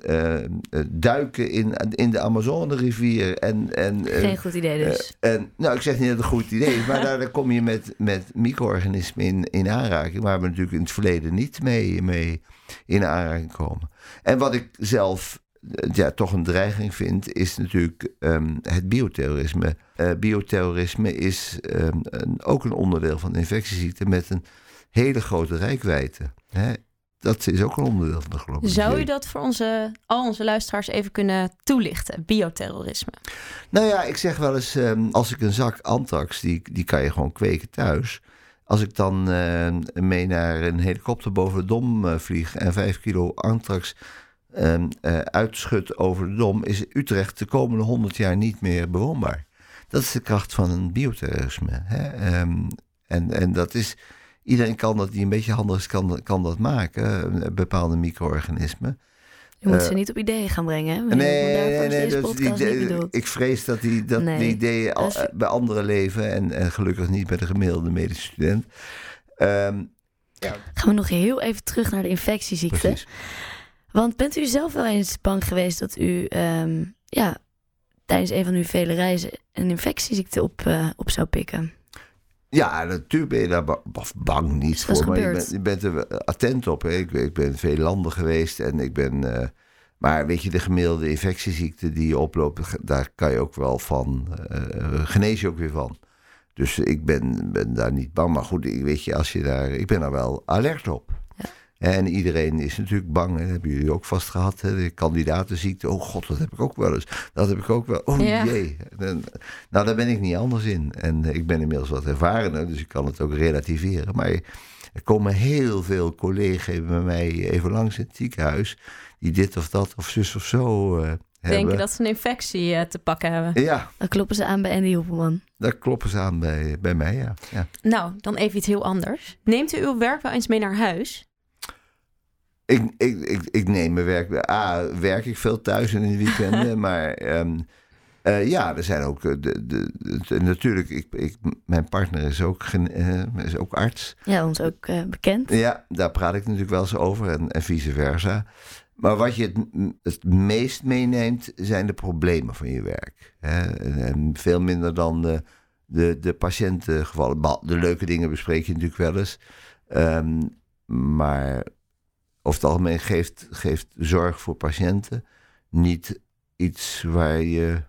duiken in, in de Amazone-rivier. En, en, Geen goed idee dus. en, nou, ik zeg niet dat het een goed idee is, maar daar, daar kom je met, met micro-organismen in, in aanraking, waar we natuurlijk in het verleden niet mee, mee in aanraking komen. En wat ik zelf ja, toch een dreiging vind, is natuurlijk um, het bioterrorisme. Uh, bioterrorisme is um, een, ook een onderdeel van de infectieziekte met een hele grote rijkwijde. Hè? Dat is ook een onderdeel van de globalisering. Zou u dat voor onze, al onze luisteraars even kunnen toelichten, bioterrorisme? Nou ja, ik zeg wel eens, um, als ik een zak antrax, die, die kan je gewoon kweken thuis. Als ik dan uh, mee naar een helikopter boven de dom uh, vlieg en vijf kilo antrax um, uh, uitschut over de dom, is Utrecht de komende honderd jaar niet meer bewoonbaar. Dat is de kracht van een bioterrorisme. Hè? Um, en, en dat is, iedereen kan dat, die een beetje handig is, kan, kan dat maken, bepaalde micro-organismen. Je moet ze niet op ideeën gaan brengen. Nee, nee, nee. Dus die, die, ik vrees dat die, dat nee, die ideeën al, is... bij anderen leven en, en gelukkig niet bij de gemiddelde medische student. Um, ja. Gaan we nog heel even terug naar de infectieziekte. Precies. Want bent u zelf wel eens bang geweest dat u um, ja, tijdens een van uw vele reizen een infectieziekte op, uh, op zou pikken? Ja, natuurlijk ben je daar ba bang niet voor. Maar je bent, je bent, er attent op. Hè. Ik, ik, ben in veel landen geweest en ik ben. Uh, maar weet je, de gemiddelde infectieziekte die je oploopt, daar kan je ook wel van. Uh, genees je ook weer van. Dus ik ben, ben daar niet bang. Maar goed, weet je, als je daar. Ik ben daar wel alert op. En iedereen is natuurlijk bang. Dat hebben jullie ook vast gehad. Hè? De kandidatenziekte. Oh god, dat heb ik ook wel eens. Dat heb ik ook wel. Oh ja. jee. En, nou, daar ben ik niet anders in. En ik ben inmiddels wat ervarener. Dus ik kan het ook relativeren. Maar er komen heel veel collega's bij mij even langs in het ziekenhuis. Die dit of dat of zus of zo uh, Denken dat ze een infectie uh, te pakken hebben. Ja. Dan kloppen ze aan bij Andy Hoppelman. Daar kloppen ze aan bij, bij mij, ja. ja. Nou, dan even iets heel anders. Neemt u uw werk wel eens mee naar huis? Ik, ik, ik, ik neem mijn werk. A, werk ik veel thuis in de weekenden. maar um, uh, ja, er zijn ook. De, de, de, natuurlijk, ik, ik, mijn partner is ook, uh, is ook arts. Ja, ons ook uh, bekend. Ja, daar praat ik natuurlijk wel eens over en, en vice versa. Maar wat je het, het meest meeneemt, zijn de problemen van je werk. Hè? En, en veel minder dan de, de, de patiëntengevallen. De leuke dingen bespreek je natuurlijk wel eens. Um, maar over het algemeen geeft, geeft zorg voor patiënten niet iets waar je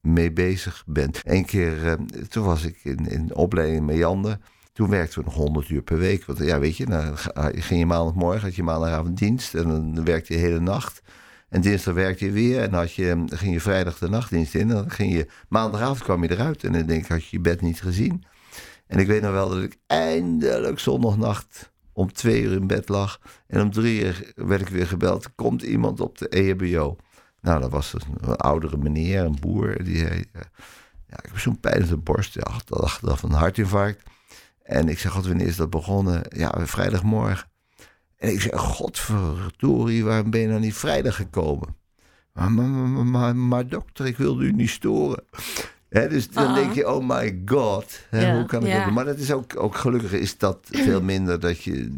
mee bezig bent. Eén keer, uh, toen was ik in, in opleiding met Jander. Toen werkten we nog 100 uur per week. Want ja, weet je, dan ging je maandagmorgen, had je maandagavond dienst. En dan werkte je de hele nacht. En dinsdag werkte je weer. En dan, had je, dan ging je vrijdag de nachtdienst in. En dan ging je, maandagavond kwam je eruit. En dan denk ik, had je je bed niet gezien. En ik weet nog wel dat ik eindelijk zondagnacht om twee uur in bed lag. En om drie uur werd ik weer gebeld. Komt iemand op de EHBO? Nou, dat was een, oudere meneer, een boer. Die zei, ja, ik heb zo'n pijn in de borst. Ja, dat dacht van een hartinfarct. En ik zeg, god, wanneer is dat begonnen? Ja, vrijdagmorgen. En ik zeg, godverdorie, waarom ben je nou niet vrijdag gekomen? Maar, maar, maar, maar dokter, ik wilde u niet storen. He, dus dan uh -huh. denk je, oh my god, he, ja, hoe kan ik ja. dat doen? Maar dat is ook, ook gelukkig is dat veel minder dat je,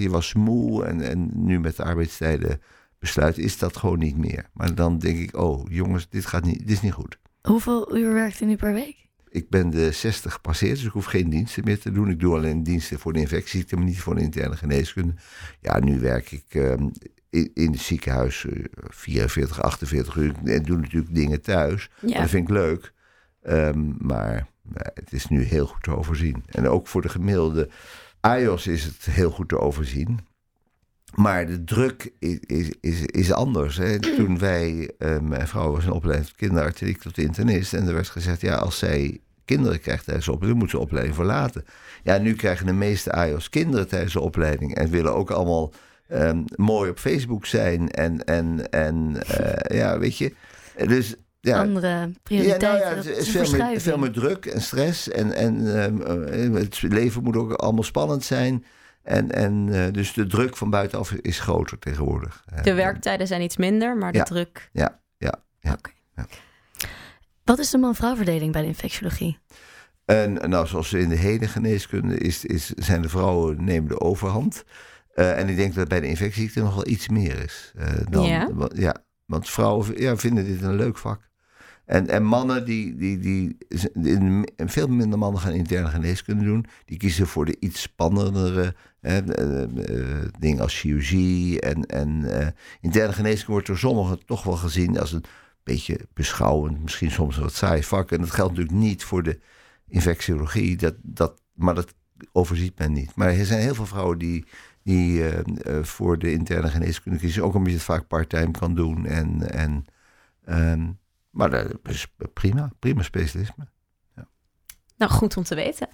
je was moe en, en nu met de arbeidstijden besluit is dat gewoon niet meer. Maar dan denk ik, oh jongens, dit gaat niet, dit is niet goed. Hoeveel uur werkt u nu per week? Ik ben de 60 gepasseerd, dus ik hoef geen diensten meer te doen. Ik doe alleen diensten voor de infectieziekte, maar niet voor de interne geneeskunde. Ja, nu werk ik, uh, in, in het ziekenhuis eh, 44, 48 uur. En doen natuurlijk dingen thuis. Ja. Dat vind ik leuk. Ehm, maar nou, het is nu heel goed te overzien. En ook voor de gemiddelde iOS is het heel goed te overzien. Maar de druk is, is, is, is anders. Hè. Toen wij, eh, mijn vrouw was een opleiding tot kinderarts en ik tot internist. En er werd gezegd, ja, als zij kinderen krijgt tijdens de opleiding, moet ze de opleiding verlaten. Ja, nu krijgen de meeste iOS kinderen tijdens de opleiding. En willen ook allemaal ehm, mooi op Facebook zijn. En, en, en eh, ja, weet je. Dus ja, Andere ja, prioriteiten. nou ja, is een veel meer, veel meer druk en stress. En, en ehm, eh, het leven moet ook allemaal spannend zijn. En, en eh, dus de druk van buitenaf is groter tegenwoordig. Eh, De werktijden zijn iets minder, maar de Ja. druk. Ja, ja, ja. Oké. Wat is de man-vrouw verdeling bij de infectiologie? En nou, zoals in de hele geneeskunde is, is, zijn de vrouwen nemen de overhand. Eh, en ik denk dat bij de infectieziekte nog wel iets meer is. eh, dan, Ja? ja, want vrouwen ja, vinden dit een leuk vak. En, en mannen, die, die, die, veel minder mannen gaan interne geneeskunde doen. Die kiezen voor de iets spannendere eh, eh, dingen als chirurgie. En, en eh, interne geneeskunde wordt door sommigen toch wel gezien als een beetje beschouwend. Misschien soms een wat saai vak. En dat geldt natuurlijk niet voor de infectiologie. Dat, dat, maar dat overziet men niet. Maar er zijn heel veel vrouwen die, die voor de interne geneeskunde kiezen. Ook omdat je het vaak part-time kan doen. En, en, ehm, maar dat is prima, prima specialisme. Nou, goed om te weten.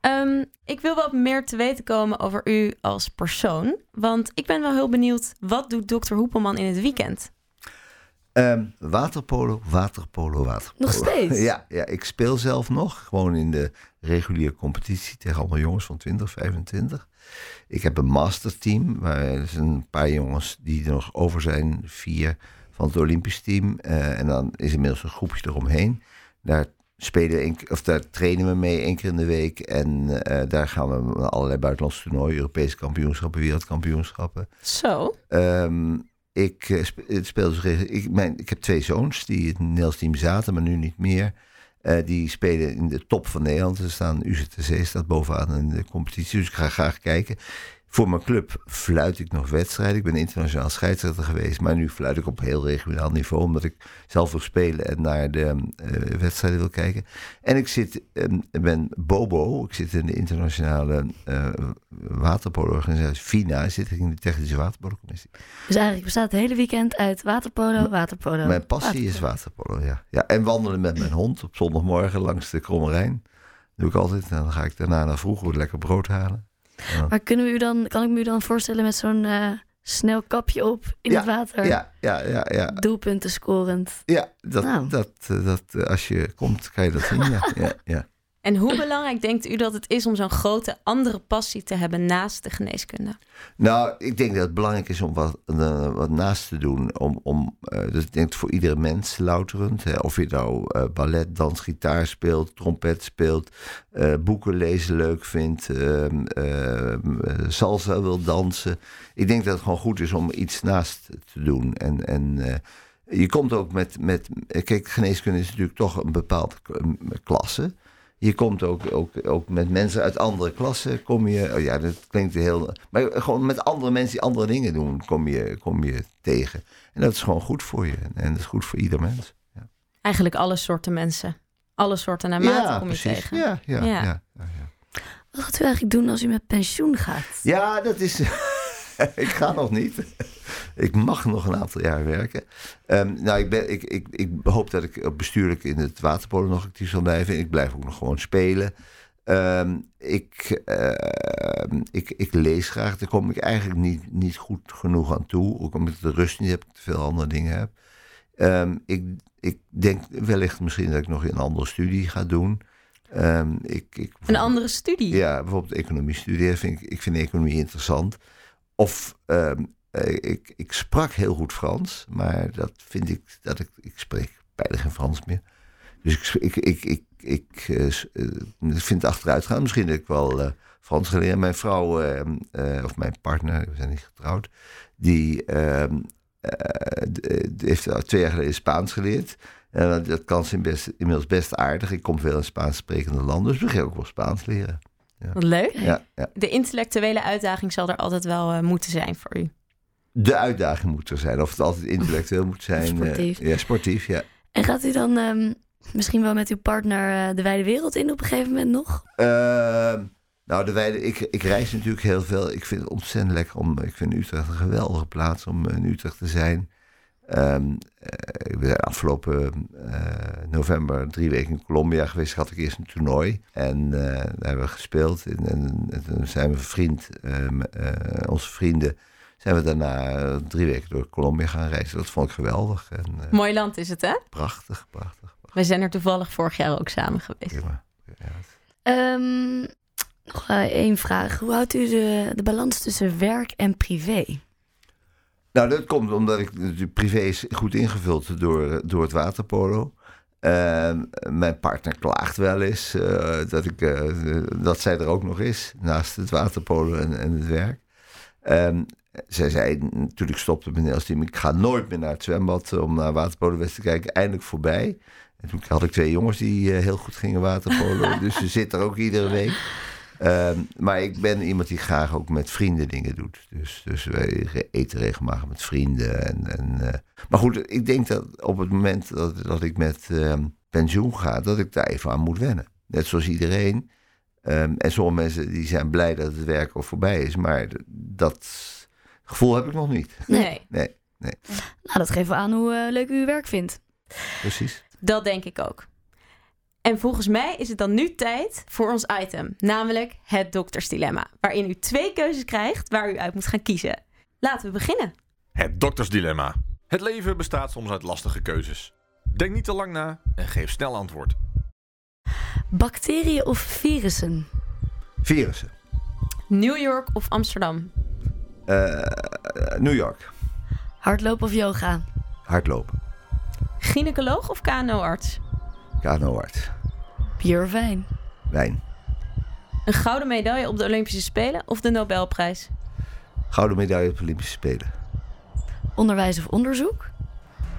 Ehm, ik wil wat meer te weten komen over u als persoon. Want ik ben wel heel benieuwd, wat doet dokter Hoepelman in het weekend? Ehm, waterpolo, waterpolo, waterpolo. Nog steeds? Ja, ja, ik speel zelf nog. Gewoon in de reguliere competitie tegen allemaal jongens van 20, 25. Ik heb een masterteam. Waar er zijn een paar jongens die er nog over zijn. Vier van het Olympisch team. Eh, en dan is inmiddels een groepje eromheen. Daar, spelen of daar trainen we mee één keer in de week. En eh, daar gaan we naar allerlei buitenlandse toernooien. Europese kampioenschappen, wereldkampioenschappen. Zo, Ehm, ik eh, speel dus ik, mijn, ik heb twee zoons die in het Nederlands team zaten, maar nu niet meer. Die spelen in de top van Nederland. Ze staan UZTC staat bovenaan in de competitie. Dus ik ga graag kijken. Voor mijn club fluit ik nog wedstrijden. Ik ben internationaal scheidsrechter geweest. Maar nu fluit ik op heel regionaal niveau. Omdat ik zelf wil spelen en naar de eh, wedstrijden wil kijken. En ik zit, ik ben Bobo. Ik zit in de internationale eh waterpolo-organisatie FINA. Ik zit in de technische waterpolo-commissie. Dus eigenlijk bestaat het hele weekend uit waterpolo, waterpolo. Mijn passie is waterpolo, ja. ja. En wandelen met mijn hond op zondagmorgen langs de Kromme Rijn. doe ik altijd. En dan ga ik daarna naar vroeg lekker brood halen. Maar kunnen we u dan, kan ik me u dan voorstellen met zo'n eh, snel kapje op in Ja, het water? Ja, ja, ja, ja. Doelpunten scorend. Ja, dat, Nou. dat, eh, dat, eh, als je komt, kan je dat zien. Ja, ja. En hoe belangrijk denkt u dat het is om zo'n grote andere passie te hebben naast de geneeskunde? Nou, ik denk dat het belangrijk is om wat, eh, wat naast te doen. Om, om, eh, dus ik denk voor iedere mens louterend. Hè, of je nou eh, ballet, dans, gitaar speelt, trompet speelt, boeken lezen leuk vindt, ehm, ehm, eh, salsa wil dansen. Ik denk dat het gewoon goed is om iets naast te doen. En, en je komt ook met, met. Kijk, geneeskunde is natuurlijk toch een bepaalde klasse. Je komt ook, ook, ook met mensen uit andere klassen. Kom je, oh ja, dat klinkt heel. Maar gewoon met andere mensen die andere dingen doen, kom je, kom je tegen. En dat is gewoon goed voor je. En dat is goed voor ieder mens. Eigenlijk alle soorten mensen. Alle soorten naar mate kom je tegen. Ja, ja, Ja. ja. ja, ja. Wat gaat u eigenlijk doen als u met pensioen gaat? Ja, dat is. ik ga nog niet. ik mag nog een aantal jaar werken. Ehm, nou, ik, ben, ik, ik, ik hoop dat ik bestuurlijk in het waterpolo nog actief zal blijven. Ik blijf ook nog gewoon spelen. Ehm, ik, ehm, ik, ik lees graag. Daar kom ik eigenlijk niet, niet goed genoeg aan toe. Ook omdat ik de rust niet heb, ik te veel andere dingen heb. Ik, ik denk wellicht misschien dat ik nog een andere studie ga doen. Ik, ik, Een andere studie. ja, bijvoorbeeld economie studeren. Vind ik, ik vind economie interessant. Of ehm, eh, ik, ik sprak heel goed Frans, maar dat vind ik dat ik, ik spreek bijna geen Frans meer. Dus ik, ik, ik, eh, eh, ik vind het achteruit gaan. Misschien dat ik wel Frans leren. Mijn vrouw, ehm, eh, of mijn partner, we zijn niet getrouwd, die ehm, eh, eh, heeft twee jaar geleden Spaans geleerd. En dat- kan ze inmiddels best aardig. Ik kom veel in Spaans sprekende landen, dus we gaan ook wel Spaans leren. Wat leuk. Ja, ja. De intellectuele uitdaging zal er altijd wel eh, moeten zijn voor u. de uitdaging moet er zijn. Of het altijd intellectueel moet zijn. eh, Sportief. ja, sportief, ja. En gaat u dan ehm, misschien wel met uw partner eh, de wijde wereld in op een gegeven moment nog? Ehm, nou, de weide, ik, ik reis natuurlijk heel veel. Ik vind het ontzettend lekker om. Ik vind Utrecht een geweldige plaats om in Utrecht te zijn. Ehm, eh, we zijn afgelopen eh, november drie weken in Colombia geweest. Had ik eerst een toernooi. En eh, daar hebben we gespeeld. En, en, en toen zijn we vriend, ehm, eh, onze vrienden, zijn we daarna drie weken door Colombia gaan reizen. Dat vond ik geweldig. En, eh, Mooi land is het, hè? prachtig, prachtig. We zijn er toevallig vorig jaar ook samen geweest. Prima. Ja, Ehm, nog één vraag. Hoe houdt u de, de balans tussen werk en privé? Nou, dat komt omdat ik privé is goed ingevuld door, door het waterpolo. Ehm, mijn partner klaagt wel eens eh, dat, ik, eh, dat zij er ook nog is, naast het waterpolo en, en het werk. Ehm, zij zei, toen ik stopte met Nederlands team, ik ga nooit meer naar het zwembad om naar waterpolo te kijken. Eindelijk voorbij. En toen had ik twee jongens die eh, heel goed gingen waterpolo. dus ze zit er ook iedere week. Ehm, maar ik ben iemand die graag ook met vrienden dingen doet. Dus, dus wij eten regelmatig met vrienden. En, en, eh, maar goed, ik denk dat op het moment dat, dat ik met ehm, pensioen ga, dat ik daar even aan moet wennen. Net zoals iedereen. Ehm, en sommige mensen die zijn blij dat het werk al voorbij is. Maar dat gevoel heb ik nog niet. Nee, Nee, Nou, dat geeft wel aan hoe eh, leuk u uw werk vindt. precies. dat denk ik ook. En volgens mij is het dan nu tijd voor ons item, namelijk het doktersdilemma, waarin u twee keuzes krijgt waar u uit moet gaan kiezen. Laten we beginnen. Het doktersdilemma. Het leven bestaat soms uit lastige keuzes. Denk niet te lang na en geef snel antwoord. Bacteriën of virussen? Virussen. New York of Amsterdam? Eh, New York. Hardlopen of yoga? Hardlopen. Gynaecoloog of KNO-arts? Kanoarts. Bier of wijn? Wijn. Een gouden medaille op de Olympische Spelen of de Nobelprijs? Gouden medaille op de Olympische Spelen. Onderwijs of onderzoek?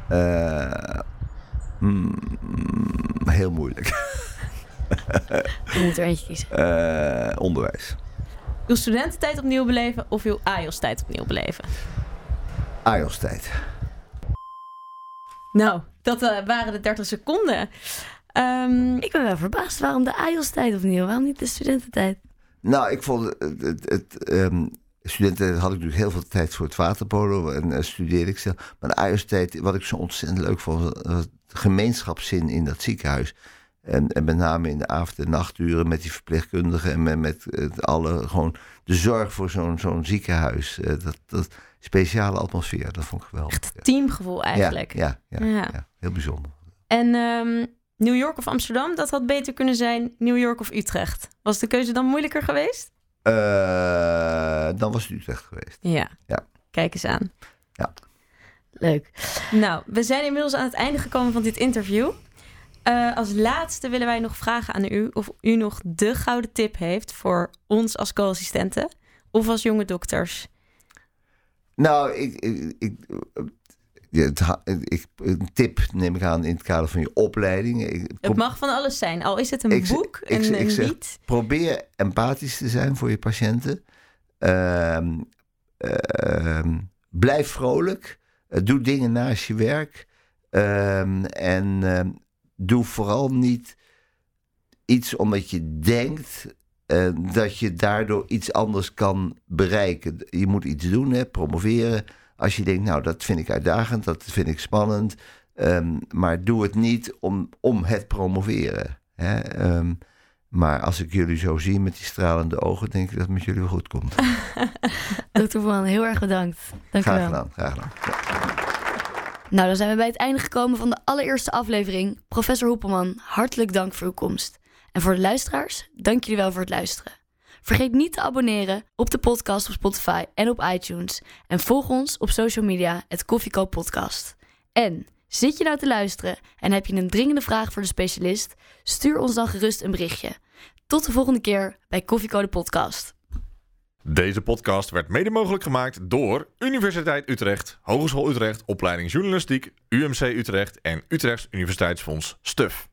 Eh, mm, heel moeilijk. Je moet er eentje kiezen. Eh, onderwijs. Uw studententijd opnieuw beleven of uw AIOS-tijd opnieuw beleven? AIOS-tijd. Nou, dat eh, waren de 30 seconden. Ehm, Ik ben wel verbaasd. Waarom de AIOS-tijd opnieuw? Waarom niet de studententijd? Nou, ik vond het... het, het ehm, studenten had ik natuurlijk heel veel tijd voor het waterpolo en eh, studeerde ik zelf. Maar de AIOS-tijd, wat ik zo ontzettend leuk vond, was het gemeenschapszin in dat ziekenhuis. En, en met name in de avond- en nachturen met die verpleegkundigen en met, met eh, alle, gewoon de zorg voor zo'n zo'n ziekenhuis. Eh, dat, dat speciale atmosfeer, dat vond ik geweldig. echt teamgevoel eigenlijk. Ja, ja, ja, Ja. ja, heel bijzonder. En ehm, New York of Amsterdam, dat had beter kunnen zijn New York of Utrecht. Was de keuze dan moeilijker geweest? Eh, dan was het Utrecht geweest. Ja. Ja. Kijk eens aan. Leuk. Nou, we zijn inmiddels aan het einde gekomen van dit interview. Eh, als laatste willen wij nog vragen aan u of u nog de gouden tip heeft voor ons als co-assistenten of als jonge dokters. Nou, ik, ik, ik, ja, ik, een tip neem ik aan in het kader van je opleiding. Ik, Het mag van alles zijn. Al is het een Ik boek, ik een, zeg- ik een zeg- lied. probeer empathisch te zijn voor je patiënten. Ehm, ehm, blijf vrolijk. Eh, doe dingen naast je werk. Ehm, en doe vooral niet iets omdat je denkt eh, dat je daardoor iets anders kan bereiken. Je moet iets doen, hè, promoveren. Als je denkt, nou, dat vind ik uitdagend, dat vind ik spannend. Ehm, maar doe het niet om, om het promoveren. Hè? Ehm, maar als ik jullie zo zie met die stralende ogen, denk ik dat het met jullie wel goed komt. Dr. Van, heel erg bedankt. Dank u Graag gedaan, graag gedaan. Ja. Nou, dan zijn we bij het einde gekomen van de allereerste aflevering. Professor Hoepelman, hartelijk dank voor uw komst. En voor de luisteraars, dank jullie wel voor het luisteren. Vergeet niet te abonneren op de podcast op Spotify en op iTunes. En volg ons op social media, het Koffiekoop Podcast. En zit je nou te luisteren en heb je een dringende vraag voor de specialist? Stuur ons dan gerust een berichtje. Tot de volgende keer bij Koffiecode Podcast. Deze podcast werd mede mogelijk gemaakt door Universiteit Utrecht, Hogeschool Utrecht, Opleiding Journalistiek, UMC Utrecht en Utrechts Universiteitsfonds STUF.